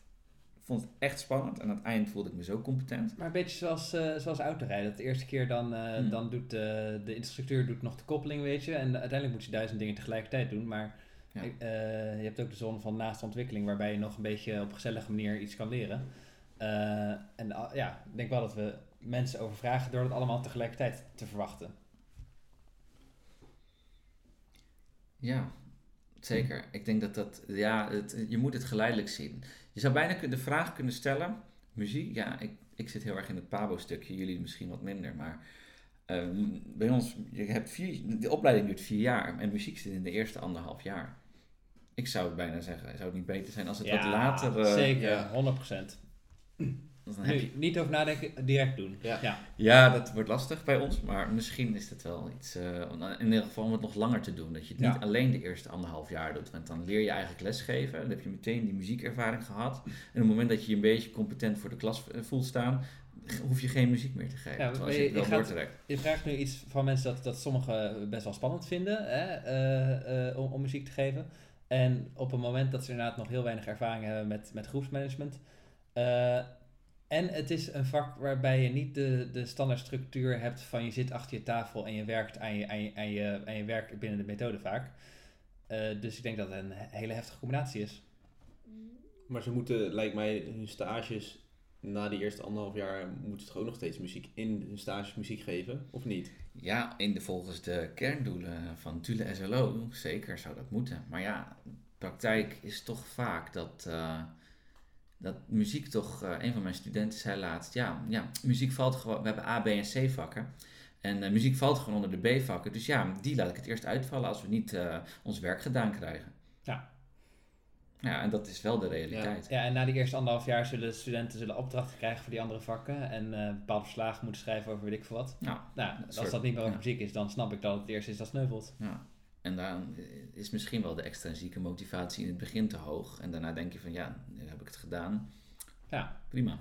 vond het echt spannend. En aan het eind voelde ik me zo competent. Maar een beetje zoals, eh zoals autorijden. Dat de eerste keer dan, eh, Hmm. dan doet de, de instructeur doet nog de koppeling, weet je. En uiteindelijk moet je duizend dingen tegelijkertijd doen. Maar Ja. eh, je hebt ook de zone van naaste ontwikkeling, waarbij je nog een beetje op gezellige manier iets kan leren. Eh, en ah, ja, ik denk wel dat we mensen overvragen door het allemaal tegelijkertijd te verwachten. Ja, zeker. Ik denk dat dat, ja, het, je moet het geleidelijk zien. Je zou bijna de vraag kunnen stellen, muziek, ja, ik, ik zit heel erg in het Pabo-stukje, jullie misschien wat minder, maar ehm, bij ons, je hebt vier, de opleiding duurt vier jaar en muziek zit in de eerste anderhalf jaar. Ik zou het bijna zeggen, zou het niet beter zijn als het wat later... eh, zeker, ja. 100%. Dan heb je, Nu, niet over nadenken, direct doen. Ja. ja. ja, dat wordt lastig bij ons, maar misschien is het wel iets, eh, in ieder geval om het nog langer te doen. Dat je het Ja. niet alleen de eerste anderhalf jaar doet, want dan leer je eigenlijk lesgeven. Dan heb je meteen die muziekervaring gehad. En op het moment dat je je een beetje competent voor de klas eh, voelt staan, hoef je geen muziek meer te geven. Ja, als maar je je- het wel je gaat-. Je vraagt nu iets van mensen dat, dat sommigen best wel spannend vinden hè, eh, eh, om, om muziek te geven. En op het moment dat ze inderdaad nog heel weinig ervaring hebben met, met groepsmanagement. eh, en het is een vak waarbij je niet de, de standaard structuur hebt van je zit achter je tafel en je werkt aan je, aan je, aan je, aan je werk binnen de methode vaak. Eh, dus ik denk dat het een hele heftige combinatie is. Maar ze moeten, lijkt mij, hun stages na die eerste anderhalf jaar moeten ze toch ook nog steeds muziek in hun stages muziek geven, of niet? Ja, in de, volgens de kerndoelen van Tule SLO, zeker zou dat moeten. Maar ja, praktijk is toch vaak dat, eh, dat muziek toch... eh, een van mijn studenten zei laatst, ja, ja, muziek valt gewoon... We hebben A, B en C vakken. En eh, muziek valt gewoon onder de B-vakken. Dus ja, die laat ik het eerst uitvallen als we niet eh, ons werk gedaan krijgen. Ja. Ja, en dat is wel de realiteit. Ja, en na die eerste anderhalf jaar zullen studenten zullen opdrachten krijgen voor die andere vakken. En bepaalde verslagen moeten schrijven over weet ik veel wat. Nou, Nou, als soort- dat niet meer over ja. muziek is, dan snap ik dat het eerst is dat sneuvelt. Ja. En dan is misschien wel de extrinsieke motivatie in het begin te hoog. En daarna denk je van ja, nu heb ik het gedaan. Ja. Prima.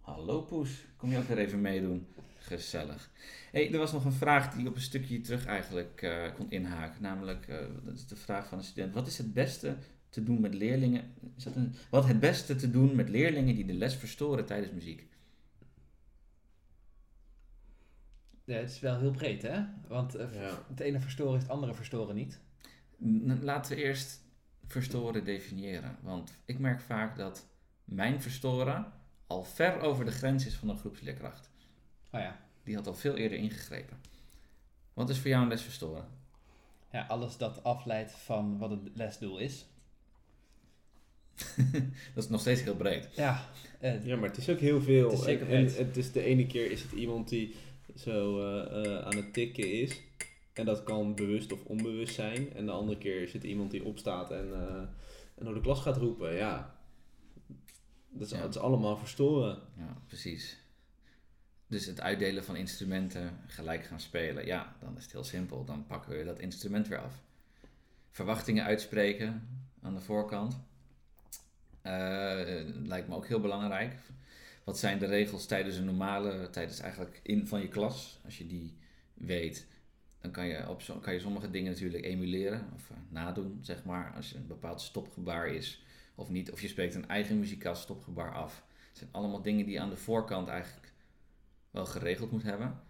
Hallo Poes, kom je ook weer even meedoen? Gezellig. Hey, er was nog een vraag die op een stukje terug eigenlijk eh, kon inhaken. Namelijk, eh, dat is de vraag van een student. Wat is het beste te doen met leerlingen? Is dat een, wat het beste te doen met leerlingen die de les verstoren tijdens muziek? Ja, het is wel heel breed, hè? Want eh, Ja. het ene verstoren is het andere verstoren niet. Laten we eerst verstoren definiëren. Want ik merk vaak dat mijn verstoren al ver over de grens is van een groepsleerkracht. Oh ja. Die had al veel eerder ingegrepen. Wat is voor jou een les verstoren? ja, alles dat afleidt van wat het lesdoel is. [laughs] Dat is nog steeds heel breed. Ja, eh, Ja, maar het is ook heel veel. Het is zeker en, het is de ene keer is het iemand die zo eh, eh, aan het tikken is. En dat kan bewust of onbewust zijn. En de andere keer het iemand die opstaat en, eh, en door de klas gaat roepen. Ja, dat is, Ja. is allemaal verstoren. Ja, precies. Dus het uitdelen van instrumenten gelijk gaan spelen. Ja, dan is het heel simpel. Dan pakken we dat instrument weer af. Verwachtingen uitspreken aan de voorkant. Lijkt me ook heel belangrijk. Wat zijn de regels tijdens een normale, tijdens eigenlijk in van je klas? Als je die weet, dan kan je, op kan je sommige dingen natuurlijk emuleren of eh, nadoen, zeg maar. Als je een bepaald stopgebaar is of niet. Of je spreekt een eigen muzikaal stopgebaar af. Het zijn allemaal dingen die je aan de voorkant eigenlijk wel geregeld moet hebben.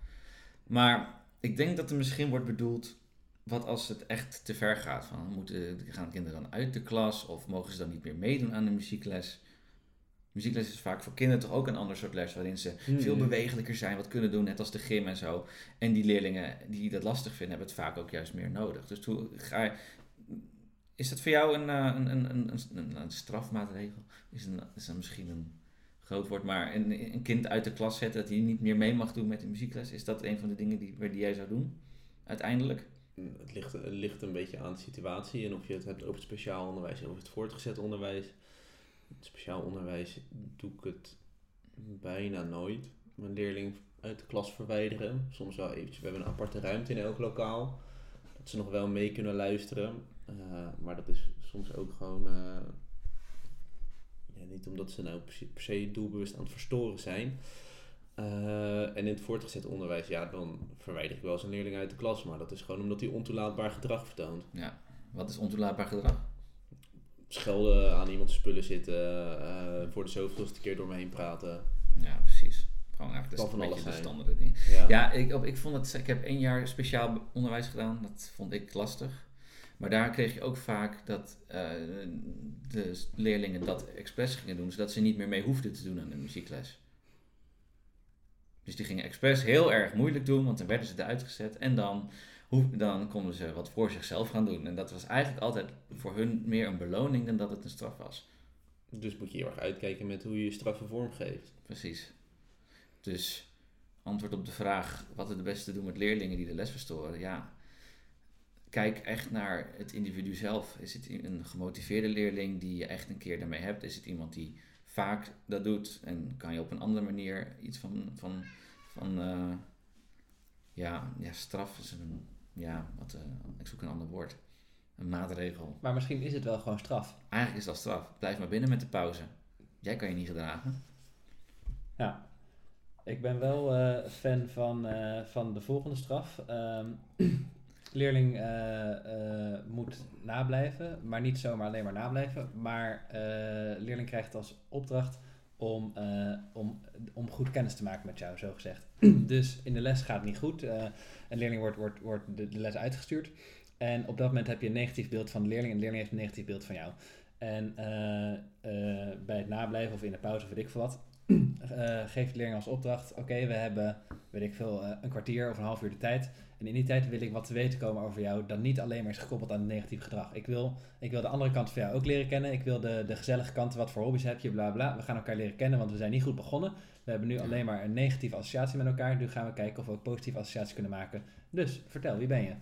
Maar ik denk dat er misschien wordt bedoeld, wat als het echt te ver gaat? Van, moeten, gaan kinderen dan uit de klas of mogen ze dan niet meer meedoen aan de muziekles? Muziekles is vaak voor kinderen toch ook een ander soort les, waarin ze Hmm. veel bewegelijker zijn, wat kunnen doen, net als de gym en zo. En die leerlingen die dat lastig vinden, hebben het vaak ook juist meer nodig. Dus hoe ga je, is dat voor jou een, eh, een, een, een, een, strafmaatregel? Is, een, is dat misschien een groot wordt. Maar een, een kind uit de klas zetten dat hij niet meer mee mag doen met de muziekles, is dat een van de dingen die, die jij zou doen? Uiteindelijk? Het ligt, het ligt een beetje aan de situatie en of je het hebt over het speciaal onderwijs of het voortgezet onderwijs. Speciaal onderwijs doe ik het bijna nooit. Mijn leerling uit de klas verwijderen. Soms wel eventjes. We hebben een aparte ruimte in elk lokaal. Dat ze nog wel mee kunnen luisteren. Uh, maar dat is soms ook gewoon... Uh, ja, niet omdat ze nou per se doelbewust aan het verstoren zijn. Uh, en in het voortgezet onderwijs, ja, dan verwijder ik wel eens een leerling uit de klas. Maar dat is gewoon omdat hij ontoelaatbaar gedrag vertoont. Ja, wat is ontoelaatbaar gedrag? Schelden, aan iemands spullen zitten, uh, voor de zoveelste keer door me heen praten. Ja, precies. Gewoon eigenlijk de, van een beetje de standaard dingen. Ja. Ja, ik, op- ik vond het, ik heb één jaar speciaal onderwijs gedaan. Dat vond ik lastig. Maar daar kreeg je ook vaak dat eh, de leerlingen dat expres gingen doen, zodat ze niet meer mee hoefden te doen aan de muziekles. Dus die gingen expres heel erg moeilijk doen, want dan werden ze eruit gezet. En dan, dan konden ze wat voor zichzelf gaan doen. En dat was eigenlijk altijd voor hun meer een beloning dan dat het een straf was. Dus moet je heel erg uitkijken met hoe je je straffen vormgeeft. Precies. Dus antwoord op de vraag wat het beste doen met leerlingen die de les verstoren. Ja, kijk echt naar het individu zelf. Is het een gemotiveerde leerling die je echt een keer daarmee hebt? Is het iemand die vaak dat doet en kan je op een andere manier iets van, van, van eh, ja, ja, straf is een, ja, wat, eh, ik zoek een ander woord. Een maatregel. Maar misschien is het wel gewoon straf. Eigenlijk is dat straf. Blijf maar binnen met de pauze. Jij kan je niet gedragen. Ja. Ik ben wel eh, fan van, eh, van de volgende straf. Ehm, [clears throat] leerling moet nablijven, maar niet zomaar alleen maar nablijven. Maar leerling krijgt als opdracht om, eh, om, om goed kennis te maken met jou, zo gezegd. [clears throat] dus in de les gaat het niet goed. eh een leerling wordt, wordt, wordt de, de les uitgestuurd. En op dat moment heb je een negatief beeld van de leerling en de leerling heeft een negatief beeld van jou. En eh, bij het nablijven of in de pauze of weet ik veel wat, eh, geeft de leerling als opdracht: Oké, we hebben, weet ik veel, eh, een kwartier of een half uur de tijd. En in die tijd wil ik wat te weten komen over jou, dat niet alleen maar is gekoppeld aan het negatief gedrag. Ik wil, ik wil de andere kant van jou ook leren kennen. Ik wil de, de gezellige kant, wat voor hobby's heb je, bla bla. We gaan elkaar leren kennen, want we zijn niet goed begonnen. We hebben nu alleen maar een negatieve associatie met elkaar. Nu gaan we kijken of we ook positieve associaties kunnen maken. Dus vertel, wie ben je?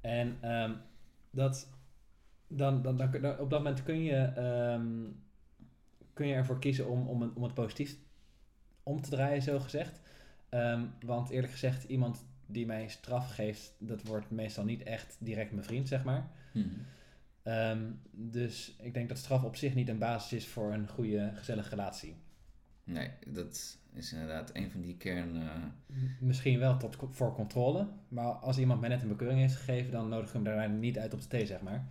En ehm, dat, dan, dan, dan, op dat moment kun je, ehm, kun je ervoor kiezen om, om, het- om het positief om te draaien, zo gezegd. Ehm, want eerlijk gezegd, iemand die mij straf geeft, dat wordt meestal niet echt direct mijn vriend, zeg maar. Mhm. Ehm, dus ik denk dat straf op zich niet een basis is voor een goede, gezellige relatie. Nee, dat is inderdaad een van die kern... eh, Misschien wel tot, voor controle, maar als iemand mij net een bekeuring heeft gegeven, dan nodig ik hem daarna niet uit op de thee, zeg maar.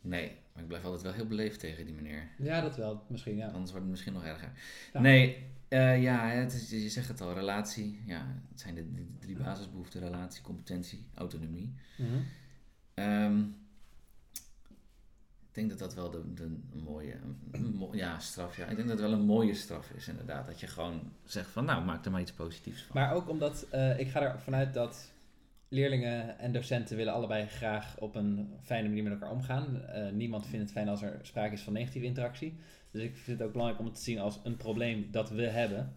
nee, maar ik blijf altijd wel heel beleefd tegen die meneer. Ja, dat wel, misschien, ja. Anders wordt het misschien nog erger. Ja. Nee, eh, ja, het is, je zegt het al, relatie. Ja, het zijn de, de drie basisbehoeften. Relatie, competentie, autonomie. Mhm. Ehm, ik denk dat dat wel de, de mooie, mo- ja, straf, ja. Ik denk dat het wel een mooie straf is, inderdaad. Dat je gewoon zegt van, nou, maak er maar iets positiefs van. Maar ook omdat eh, ik ga ervan uit dat leerlingen en docenten willen allebei graag op een fijne manier met elkaar omgaan. Eh, niemand vindt het fijn als er sprake is van negatieve interactie. Dus ik vind het ook belangrijk om het te zien als een probleem dat we hebben.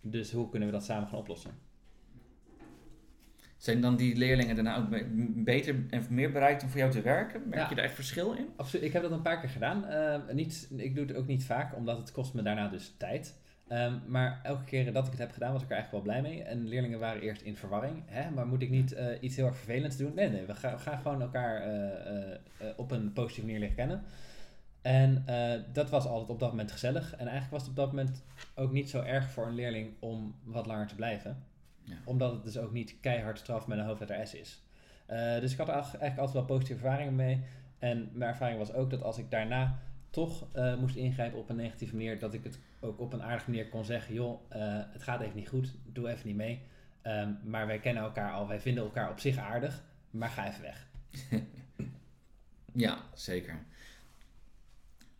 Dus hoe kunnen we dat samen gaan oplossen? Zijn dan die leerlingen daarna ook be- beter en meer bereikt om voor jou te werken? Merk Ja. je daar echt verschil in? Absoluut, ik heb dat een paar keer gedaan. Eh, niet, ik doe het ook niet vaak, omdat het kost me daarna dus tijd. Ehm, maar elke keer dat ik het heb gedaan, was ik er eigenlijk wel blij mee. En leerlingen waren eerst in verwarring. Hè? Maar moet ik niet eh, iets heel erg vervelends doen? Nee, nee, we, gaan we gaan gewoon elkaar eh, eh, op een positieve manier leren kennen. En dat was altijd op dat moment gezellig. En eigenlijk was het op dat moment ook niet zo erg voor een leerling om wat langer te blijven. Ja. Omdat het dus ook niet keihard straf met een hoofdletter S is. Dus ik had er eigenlijk altijd wel positieve ervaringen mee. En mijn ervaring was ook dat als ik daarna toch moest ingrijpen op een negatieve manier, dat ik het ook op een aardige manier kon zeggen: joh, eh, het gaat even niet goed, doe even niet mee. Ehm, maar wij kennen elkaar al, wij vinden elkaar op zich aardig, maar ga even weg. [laughs] Ja, zeker.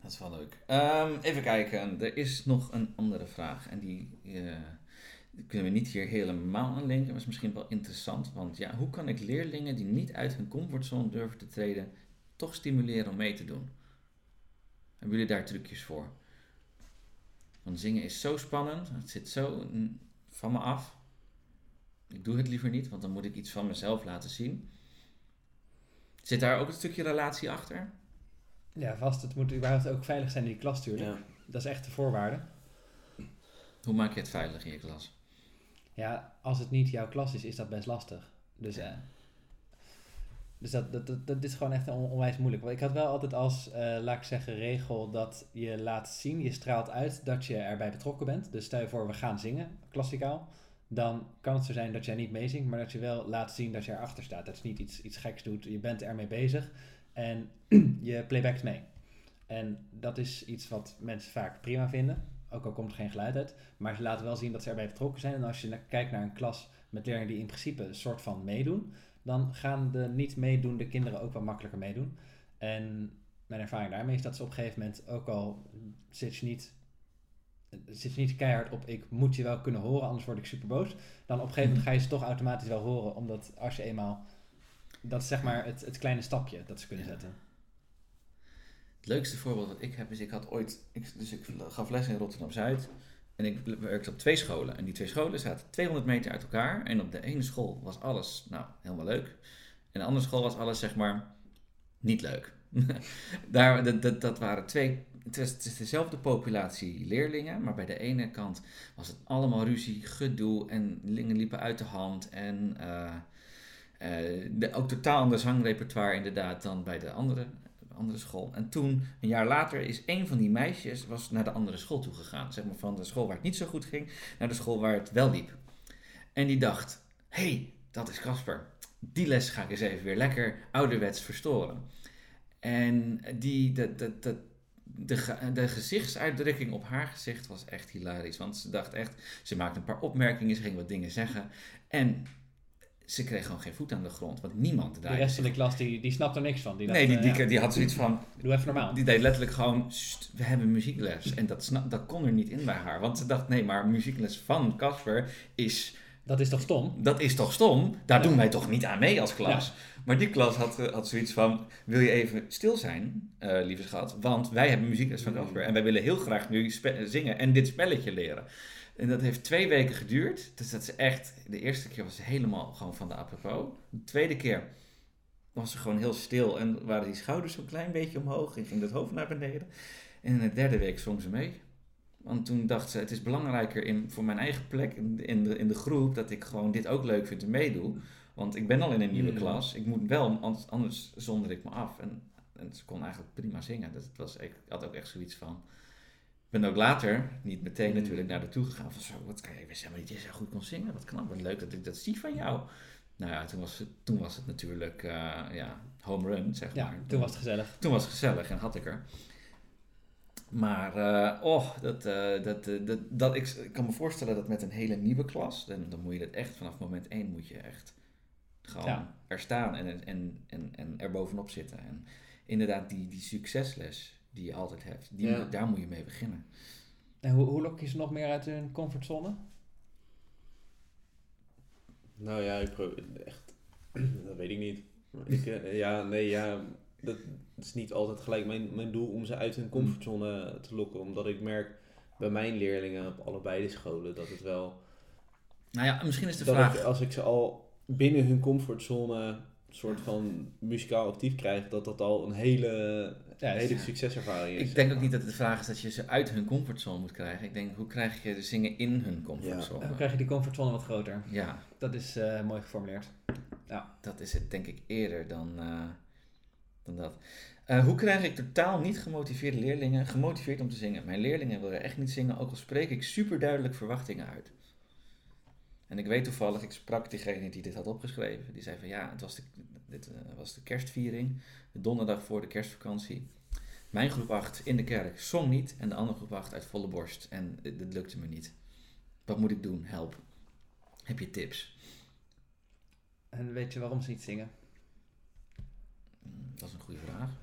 Dat is wel leuk. Ehm, even kijken, er is nog een andere vraag. En die, eh, die kunnen we niet hier helemaal aan linken, maar is misschien wel interessant. Want ja, hoe kan ik leerlingen die niet uit hun comfortzone durven te treden, toch stimuleren om mee te doen? Hebben jullie daar trucjes voor? Want zingen is zo spannend. Het zit zo van me af. Ik doe het liever niet, want dan moet ik iets van mezelf laten zien. Zit daar ook een stukje relatie achter? Ja, vast. Het moet überhaupt ook veilig zijn in die klas natuurlijk. Ja. Dat is echt de voorwaarde. Hoe maak je het veilig in je klas? Ja, als het niet jouw klas is, is dat best lastig. Dus, eh, dus dat, dat, dat, is gewoon echt on- onwijs moeilijk. Want ik had wel altijd als, eh, laat ik zeggen, regel dat je laat zien, je straalt uit dat je erbij betrokken bent. Dus stel je voor, we gaan zingen, klassikaal. Dan kan het zo zijn dat jij niet meezingt, maar dat je wel laat zien dat je erachter staat. Dat je niet iets, iets geks doet, je bent ermee bezig en [clears throat] je playbackt mee. En dat is iets wat mensen vaak prima vinden, ook al komt er geen geluid uit. Maar ze laten wel zien dat ze erbij betrokken zijn. En als je kijkt naar een klas met leerlingen die in principe een soort van meedoen, dan gaan de niet meedoende kinderen ook wat makkelijker meedoen. En mijn ervaring daarmee is dat ze op een gegeven moment, ook al zit je niet, zit je niet keihard op ik moet je wel kunnen horen, anders word ik super boos. Dan op een gegeven moment ga je ze toch automatisch wel horen, omdat als je eenmaal, dat is zeg maar het, het kleine stapje dat ze kunnen zetten. Het leukste voorbeeld dat ik heb is, ik had ooit, ik, dus ik gaf les in Rotterdam-Zuid. En ik werkte op twee scholen. En die twee scholen zaten 200 meter uit elkaar. En op de ene school was alles, nou, helemaal leuk. En de andere school was alles, zeg maar, niet leuk. [laughs] Daar, dat, dat, waren twee, het is, dezelfde populatie leerlingen. Maar bij de ene kant was het allemaal ruzie, gedoe. En dingen liepen uit de hand. En eh, eh, de, ook totaal ander zangrepertoire inderdaad dan bij de andere andere school. En toen, een jaar later, is een van die meisjes was naar de andere school toe gegaan. Zeg maar van de school waar het niet zo goed ging, naar de school waar het wel liep. En die dacht, hé, hey, dat is Casper. Die les ga ik eens even weer lekker ouderwets verstoren. En die, de, de, de, de gezichtsuitdrukking op haar gezicht was echt hilarisch. Want ze dacht echt, ze maakte een paar opmerkingen, ze ging wat dingen zeggen. En ze kreeg gewoon geen voet aan de grond, want niemand De draaide rest van de klas die, die snapt er niks van. Die dacht, nee, die, eh, die, ja, die had zoiets van, doe even normaal. die deed letterlijk gewoon, "Sst, we hebben muziekles. En dat, snap, dat kon er niet in bij haar. Want ze dacht, nee, maar muziekles van Casper is, Dat is toch stom? dat is toch stom? Daar Ja. doen wij toch niet aan mee als klas? Maar die klas had, eh, had zoiets van, wil je even stil zijn, eh, lieve schat? Want wij hebben muziekles van Casper. En wij willen heel graag nu zingen en dit spelletje leren. En dat heeft twee weken geduurd. Dus dat is echt, de eerste keer was ze helemaal gewoon van de apropos. De tweede keer was ze gewoon heel stil en waren die schouders zo'n klein beetje omhoog en ging het hoofd naar beneden. En in de derde week zong ze mee. Want toen dacht ze, het is belangrijker in, voor mijn eigen plek in, de- in, de, groep dat ik gewoon dit ook leuk vind en meedoe. Want ik ben al in een nieuwe Mm. klas. Ik moet wel, anders, anders zonder ik me af. En, en ze kon eigenlijk prima zingen. Dus het was, ik had ook echt zoiets van... Ik ben ook later, niet meteen Mm. natuurlijk, naar haar toe gegaan. Van zo, wat kan je, wist helemaal niet dat je zo goed kon zingen. Wat knap, wat leuk dat ik dat zie van jou. Nou ja, toen was het, toen was het natuurlijk eh, ja, home run, zeg Ja, maar. toen was het gezellig. Toen was het gezellig en had ik er. Maar, eh, oh, dat, eh, dat, dat, dat, ik, ik kan me voorstellen dat met een hele nieuwe klas, dan, dan moet je dat echt vanaf moment één moet je echt gewoon Ja. er staan en, en, en, en er bovenop zitten. En inderdaad, die, die succesles die je altijd hebt, die, Ja. moet- daar moet je mee beginnen. En hoe, hoe lok je ze nog meer uit hun comfortzone? Nou ja, ik probeer echt. [clears throat] dat weet ik niet. Ik, eh, ja, nee, ja. Dat is niet altijd gelijk mijn, mijn doel om ze uit hun comfortzone te lokken. Omdat ik merk bij mijn leerlingen op allebei de scholen dat het wel. Nou ja, misschien is de dat vraag... ik, als ik ze al binnen hun comfortzone soort van muzikaal actief krijg, dat dat al een hele, Ja, een hele ja. succeservaring is. Ik denk ook niet dat het de vraag is dat je ze uit hun comfortzone moet krijgen. Ik denk, hoe krijg je de zingen in hun comfortzone? Hoe krijg je die comfortzone wat groter? Ja, Dat is eh, mooi geformuleerd. dat is het denk ik eerder dan, eh, dan dat. Eh, hoe krijg ik totaal niet gemotiveerde leerlingen gemotiveerd om te zingen? Mijn leerlingen willen echt niet zingen, ook al spreek ik super duidelijk verwachtingen uit. En ik weet toevallig, ik sprak diegene die dit had opgeschreven. Die zei van ja, het was de, dit eh, was de kerstviering, de donderdag voor de kerstvakantie. Mijn groep 8 in de kerk zong niet en de andere groep 8 uit volle borst. En dit, dit lukte me niet. Wat moet ik doen? Help. Heb je tips? En weet je waarom ze niet zingen? Hmm, Dat is een goede vraag.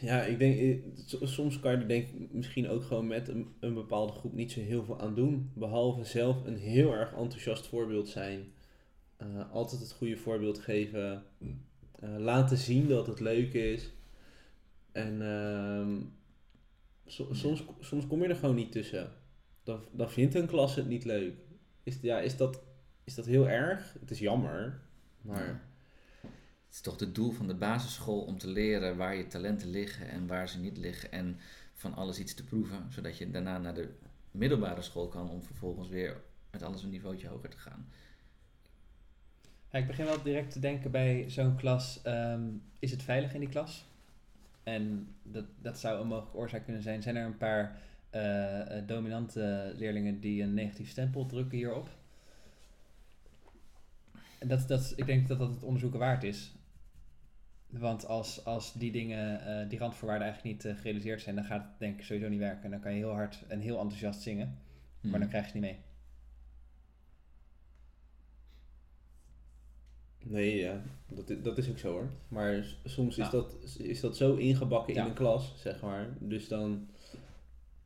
Ja, ik denk, eh, soms kan je er denk ik misschien ook gewoon met een, een bepaalde groep niet zo heel veel aan doen. Behalve zelf een heel erg enthousiast voorbeeld zijn. Eh, altijd het goede voorbeeld geven. eh, laten zien dat het leuk is. En ehm, so- soms, soms kom je er gewoon niet tussen. dan, dan vindt een klas het niet leuk. Is, ja, is, dat, is dat heel erg? Het is jammer, maar Het is toch het doel van de basisschool om te leren waar je talenten liggen en waar ze niet liggen. En van alles iets te proeven, zodat je daarna naar de middelbare school kan om vervolgens weer met alles een niveautje hoger te gaan. Ja, ik begin wel direct te denken bij zo'n klas, ehm, is het veilig in die klas? En dat, dat zou een mogelijke oorzaak kunnen zijn. Zijn er een paar eh, eh, dominante leerlingen die een negatief stempel drukken hierop? En dat, dat, ik denk dat dat het onderzoeken waard is. Want als, als die dingen, eh, die randvoorwaarden eigenlijk niet gerealiseerd zijn, dan gaat het denk ik sowieso niet werken. En dan kan je heel hard en heel enthousiast zingen, maar dan Hmm. krijg je het niet mee. Nee, ja, dat, dat is ook zo hoor. Maar soms is, dat, is dat zo ingebakken Ja. in een klas, zeg maar. Dus dan,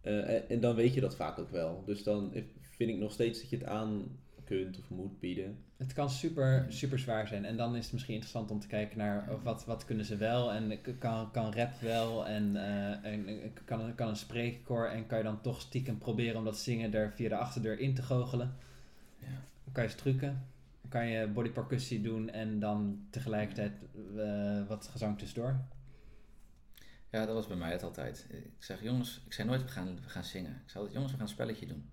eh, en, en dan weet je dat vaak ook wel. Dus dan vind ik nog steeds dat je het aan kunt of moet bieden. Het kan super, super zwaar zijn. En dan is het misschien interessant om te kijken naar oh, wat, wat kunnen ze wel. En kan, kan rap wel. En, eh, en en kan, een- kan een spreekkoor. En kan je dan toch stiekem proberen om dat zingen er via de achterdeur in te goochelen. Ja. Dan kan je strukken. Kan je bodypercussie doen. En dan tegelijkertijd eh, wat gezang tussendoor. Ja, dat was bij mij het altijd. Ik zeg, jongens, ik zei nooit, we gaan, we gaan zingen. Ik zei altijd, jongens, we gaan een spelletje doen.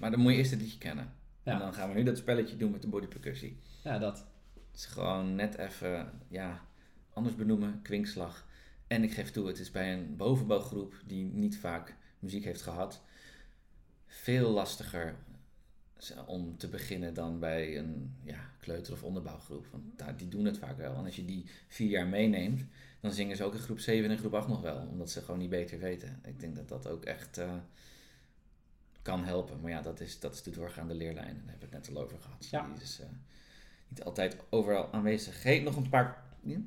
Maar dan moet je eerst het liedje kennen. En dan gaan we nu dat spelletje doen met de bodypercussie. ja dat. Het is gewoon net even, ja, anders benoemen, kwinkslag. En ik geef toe, het is bij een bovenbouwgroep die niet vaak muziek heeft gehad, veel lastiger om te beginnen dan bij een ja, kleuter- of onderbouwgroep. Want daar, die doen het vaak wel. En als je die vier jaar meeneemt, dan zingen ze ook in groep 7 en groep 8 nog wel. Omdat ze gewoon niet beter weten. Ik denk dat dat ook echt eh, kan helpen. Maar ja, dat is, dat is de doorgaande leerlijn. Daar hebben we het net al over gehad. Ja. Die is eh, niet altijd overal aanwezig. Geef nog een paar... Ja?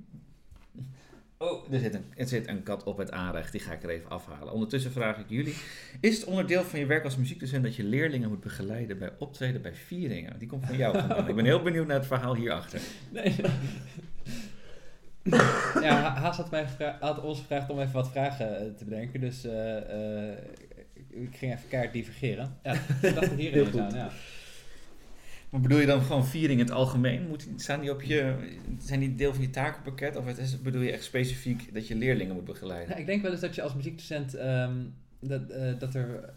Oh, er zit, een, er zit een kat op het aanrecht. Die ga ik er even afhalen. Ondertussen vraag ik jullie. Is het onderdeel van je werk als muziekdocent dat je leerlingen moet begeleiden bij optreden bij vieringen? Die komt van jou vandaan. Ik ben heel benieuwd naar het verhaal hierachter. Nee. [laughs] ja, Ha- Haas had, mij had ons gevraagd om even wat vragen eh, te bedenken. Dus eh, eh, ik- ging even keihard divergeren. Ja, ik dacht er hier Heel goed. aan. Ja. Maar bedoel je dan gewoon viering in het algemeen? Moet, die op je, zijn die deel van je takenpakket? Of het is, bedoel je echt specifiek dat je leerlingen moet begeleiden? Nou, ik denk wel eens dat je als muziekdocent ehm, dat, eh, dat er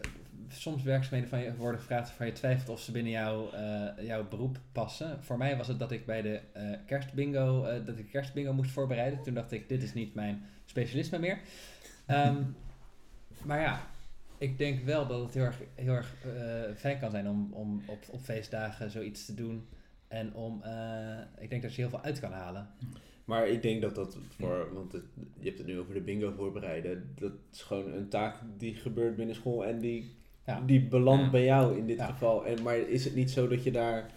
soms werkzaamheden van je worden gevraagd waarvan je twijfelt of ze binnen jouw, eh, jouw beroep passen. Voor mij was het dat ik bij de eh, kerstbingo, eh, dat ik kerstbingo moest voorbereiden. Toen dacht ik, dit is niet mijn specialisme meer. Ehm, [laughs] maar ja, ik denk wel dat het heel erg, heel erg eh, fijn kan zijn om, om op, op feestdagen zoiets te doen. En om, eh, ik denk dat je heel veel uit kan halen. Maar ik denk dat dat voor, want het- je hebt het nu over de bingo voorbereiden. Dat is gewoon een taak die gebeurt binnen school en die, Ja. die belandt Ja. bij jou in dit Ja. geval. En, maar is het niet zo dat je daar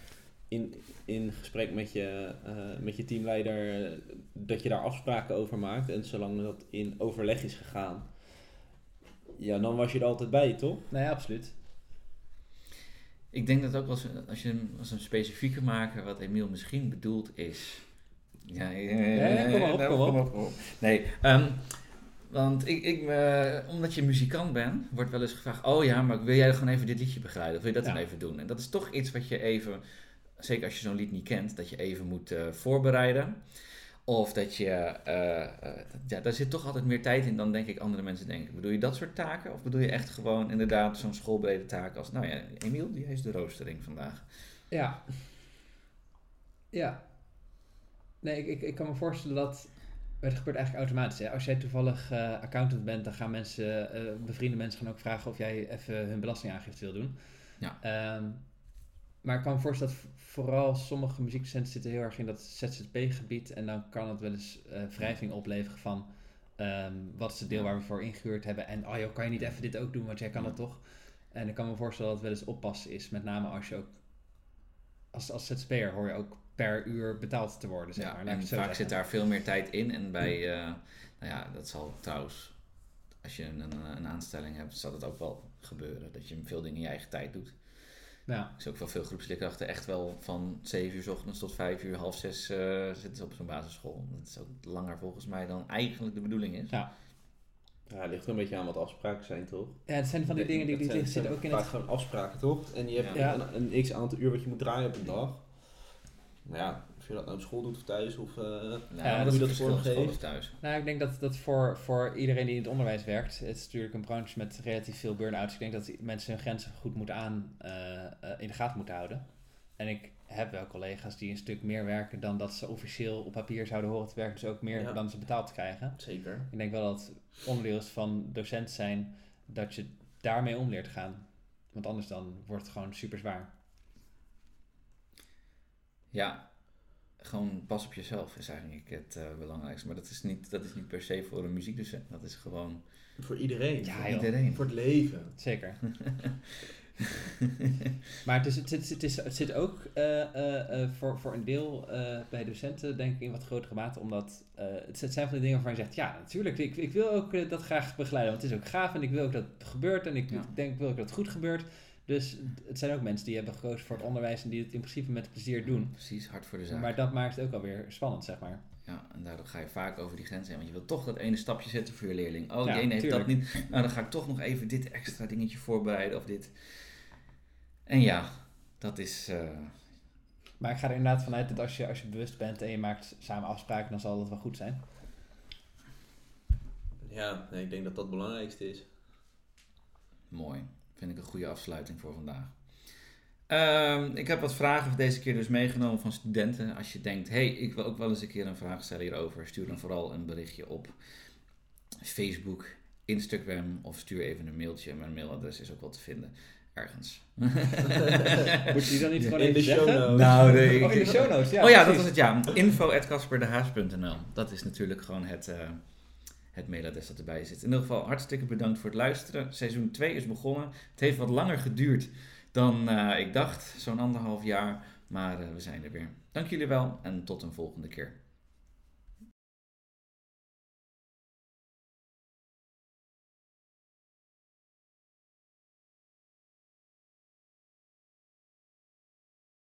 in, in gesprek met je, eh, met je teamleider, dat je daar afspraken over maakt? En zolang dat in overleg is gegaan, ja, dan was je er altijd bij, toch? Nou ja, absoluut. Ik denk dat ook als, als je een- als een specifieke maker, wat Emiel misschien bedoeld is. Ja, kom maar op, nou, kom op. kom op. Nee, ehm, want ik, ik, eh, omdat je muzikant bent, wordt wel eens gevraagd: Oh ja, maar wil jij gewoon even dit liedje begeleiden? Of wil je dat Ja. dan even doen? En dat is toch iets wat je even, zeker als je zo'n lied niet kent, dat je even moet eh, voorbereiden. Of dat je, eh, eh, ja, daar zit toch altijd meer tijd in dan denk ik andere mensen denken. Bedoel je dat soort taken? Of bedoel je echt gewoon inderdaad zo'n schoolbrede taak als, nou ja, Emiel, die is de roostering vandaag. Ja. Ja. Nee, ik, ik, ik kan me voorstellen dat... Het gebeurt eigenlijk automatisch. Hè? Als jij toevallig eh, accountant bent, dan gaan mensen, bevriende mensen gaan ook vragen of jij even hun belastingaangifte wil doen. Ja. Ehm, maar ik kan me voorstellen dat vooral sommige muziekdocenten zitten heel erg in dat ZZP-gebied. En dan kan het wel eens eh, wrijving opleveren van... ehm, wat is het deel waar we voor ingehuurd hebben? En oh joh, kan je niet even dit ook doen, want jij kan dat toch? En ik kan me voorstellen dat het wel eens oppassen is. Met name als je ook... Als, als ZZP'er hoor je ook per uur betaald te worden, zeg ja, maar. En het vaak zeggen. zit daar veel meer tijd in. En bij, eh, nou ja, dat zal trouwens, als je een, een, een aanstelling hebt, zal dat ook wel gebeuren. Dat je veel dingen in je eigen tijd doet. Ja, Ik zie ook wel veel groepsleerkrachten echt wel van 7 uur s ochtends tot 5 uur, half 6 eh, zitten ze op zo'n basisschool. Dat is ook langer volgens mij dan eigenlijk de bedoeling is. Ja. Ja, het ligt er een beetje aan wat afspraken zijn, toch? Ja, het zijn van die dingen die, die, zijn- zitten ook in het... gewoon afspraken, toch? En je hebt Ja. een, een x aantal uur wat je moet draaien op een dag. Nou ja, je dat nou op school doet of thuis of... eh, Nou, Ja, dat hoe dat het verschil vorm school geeft. of thuis. Nou, ik denk dat dat voor, voor iedereen die in het onderwijs werkt, het is natuurlijk een branche met relatief veel burn-outs. Ik denk dat mensen hun grenzen goed moeten aan, eh, eh, in de gaten moeten houden. En ik heb wel collega's die een stuk meer werken dan dat ze officieel op papier zouden horen te werken, dus ook meer Ja. dan ze betaald krijgen. Zeker. Ik denk wel dat het onderdeel is van docent zijn dat je daarmee om leert gaan. Want anders dan wordt het gewoon super zwaar. Ja, gewoon pas op jezelf is eigenlijk het eh, belangrijkste. Maar dat is, niet, dat is niet per se voor een muziekdocent. Dat is gewoon Voor iedereen. Ja, voor iedereen. Voor het leven. Zeker. [laughs] [laughs] maar het, is, het, zit, het, is, het zit ook eh, eh, eh, voor, voor een deel eh, bij docenten, denk ik, in wat grotere mate. Omdat eh, het zijn van die dingen waarvan je zegt: ja, natuurlijk, ik, ik wil ook dat graag begeleiden. Want het is ook gaaf en ik wil ook dat het gebeurt. En ik Ja. denk wil ook dat het goed gebeurt. Dus het zijn ook mensen die hebben gekozen voor het onderwijs en die het in principe met plezier doen. Precies, hard voor de zaak. Maar dat maakt het ook alweer spannend, zeg maar. Ja, en daardoor ga je vaak over die grens heen. Want je wil toch dat ene stapje zetten voor je leerling. Oh, Ja, die ene heeft dat niet. Nou, dan ga ik toch nog even dit extra dingetje voorbereiden of dit. En ja, dat is... eh, Maar ik ga er inderdaad vanuit dat als je, als je bewust bent en je maakt samen afspraken, dan zal dat wel goed zijn. Ja, nee, ik denk dat dat het belangrijkste is. Mooi. Vind ik een goede afsluiting voor vandaag. Ehm, ik heb wat vragen deze keer dus meegenomen van studenten. Als je denkt, hey, ik wil ook wel eens een keer een vraag stellen hierover, stuur dan vooral een berichtje op Facebook, Instagram of stuur even een mailtje. Mijn mailadres is ook wel te vinden ergens. [laughs] Moet je die dan niet gewoon In de show notes. Nou, nee, Oh, in de show notes, ja. oh ja, dat was het ja. Info.casperdehaas.nl Dat is natuurlijk gewoon het, eh, het mailadres dat erbij zit. In ieder geval hartstikke bedankt voor het luisteren. Seizoen 2 is begonnen. Het heeft wat langer geduurd dan eh, ik dacht. Zo'n anderhalf jaar. Maar eh, we zijn er weer. Dank jullie wel en tot een volgende keer.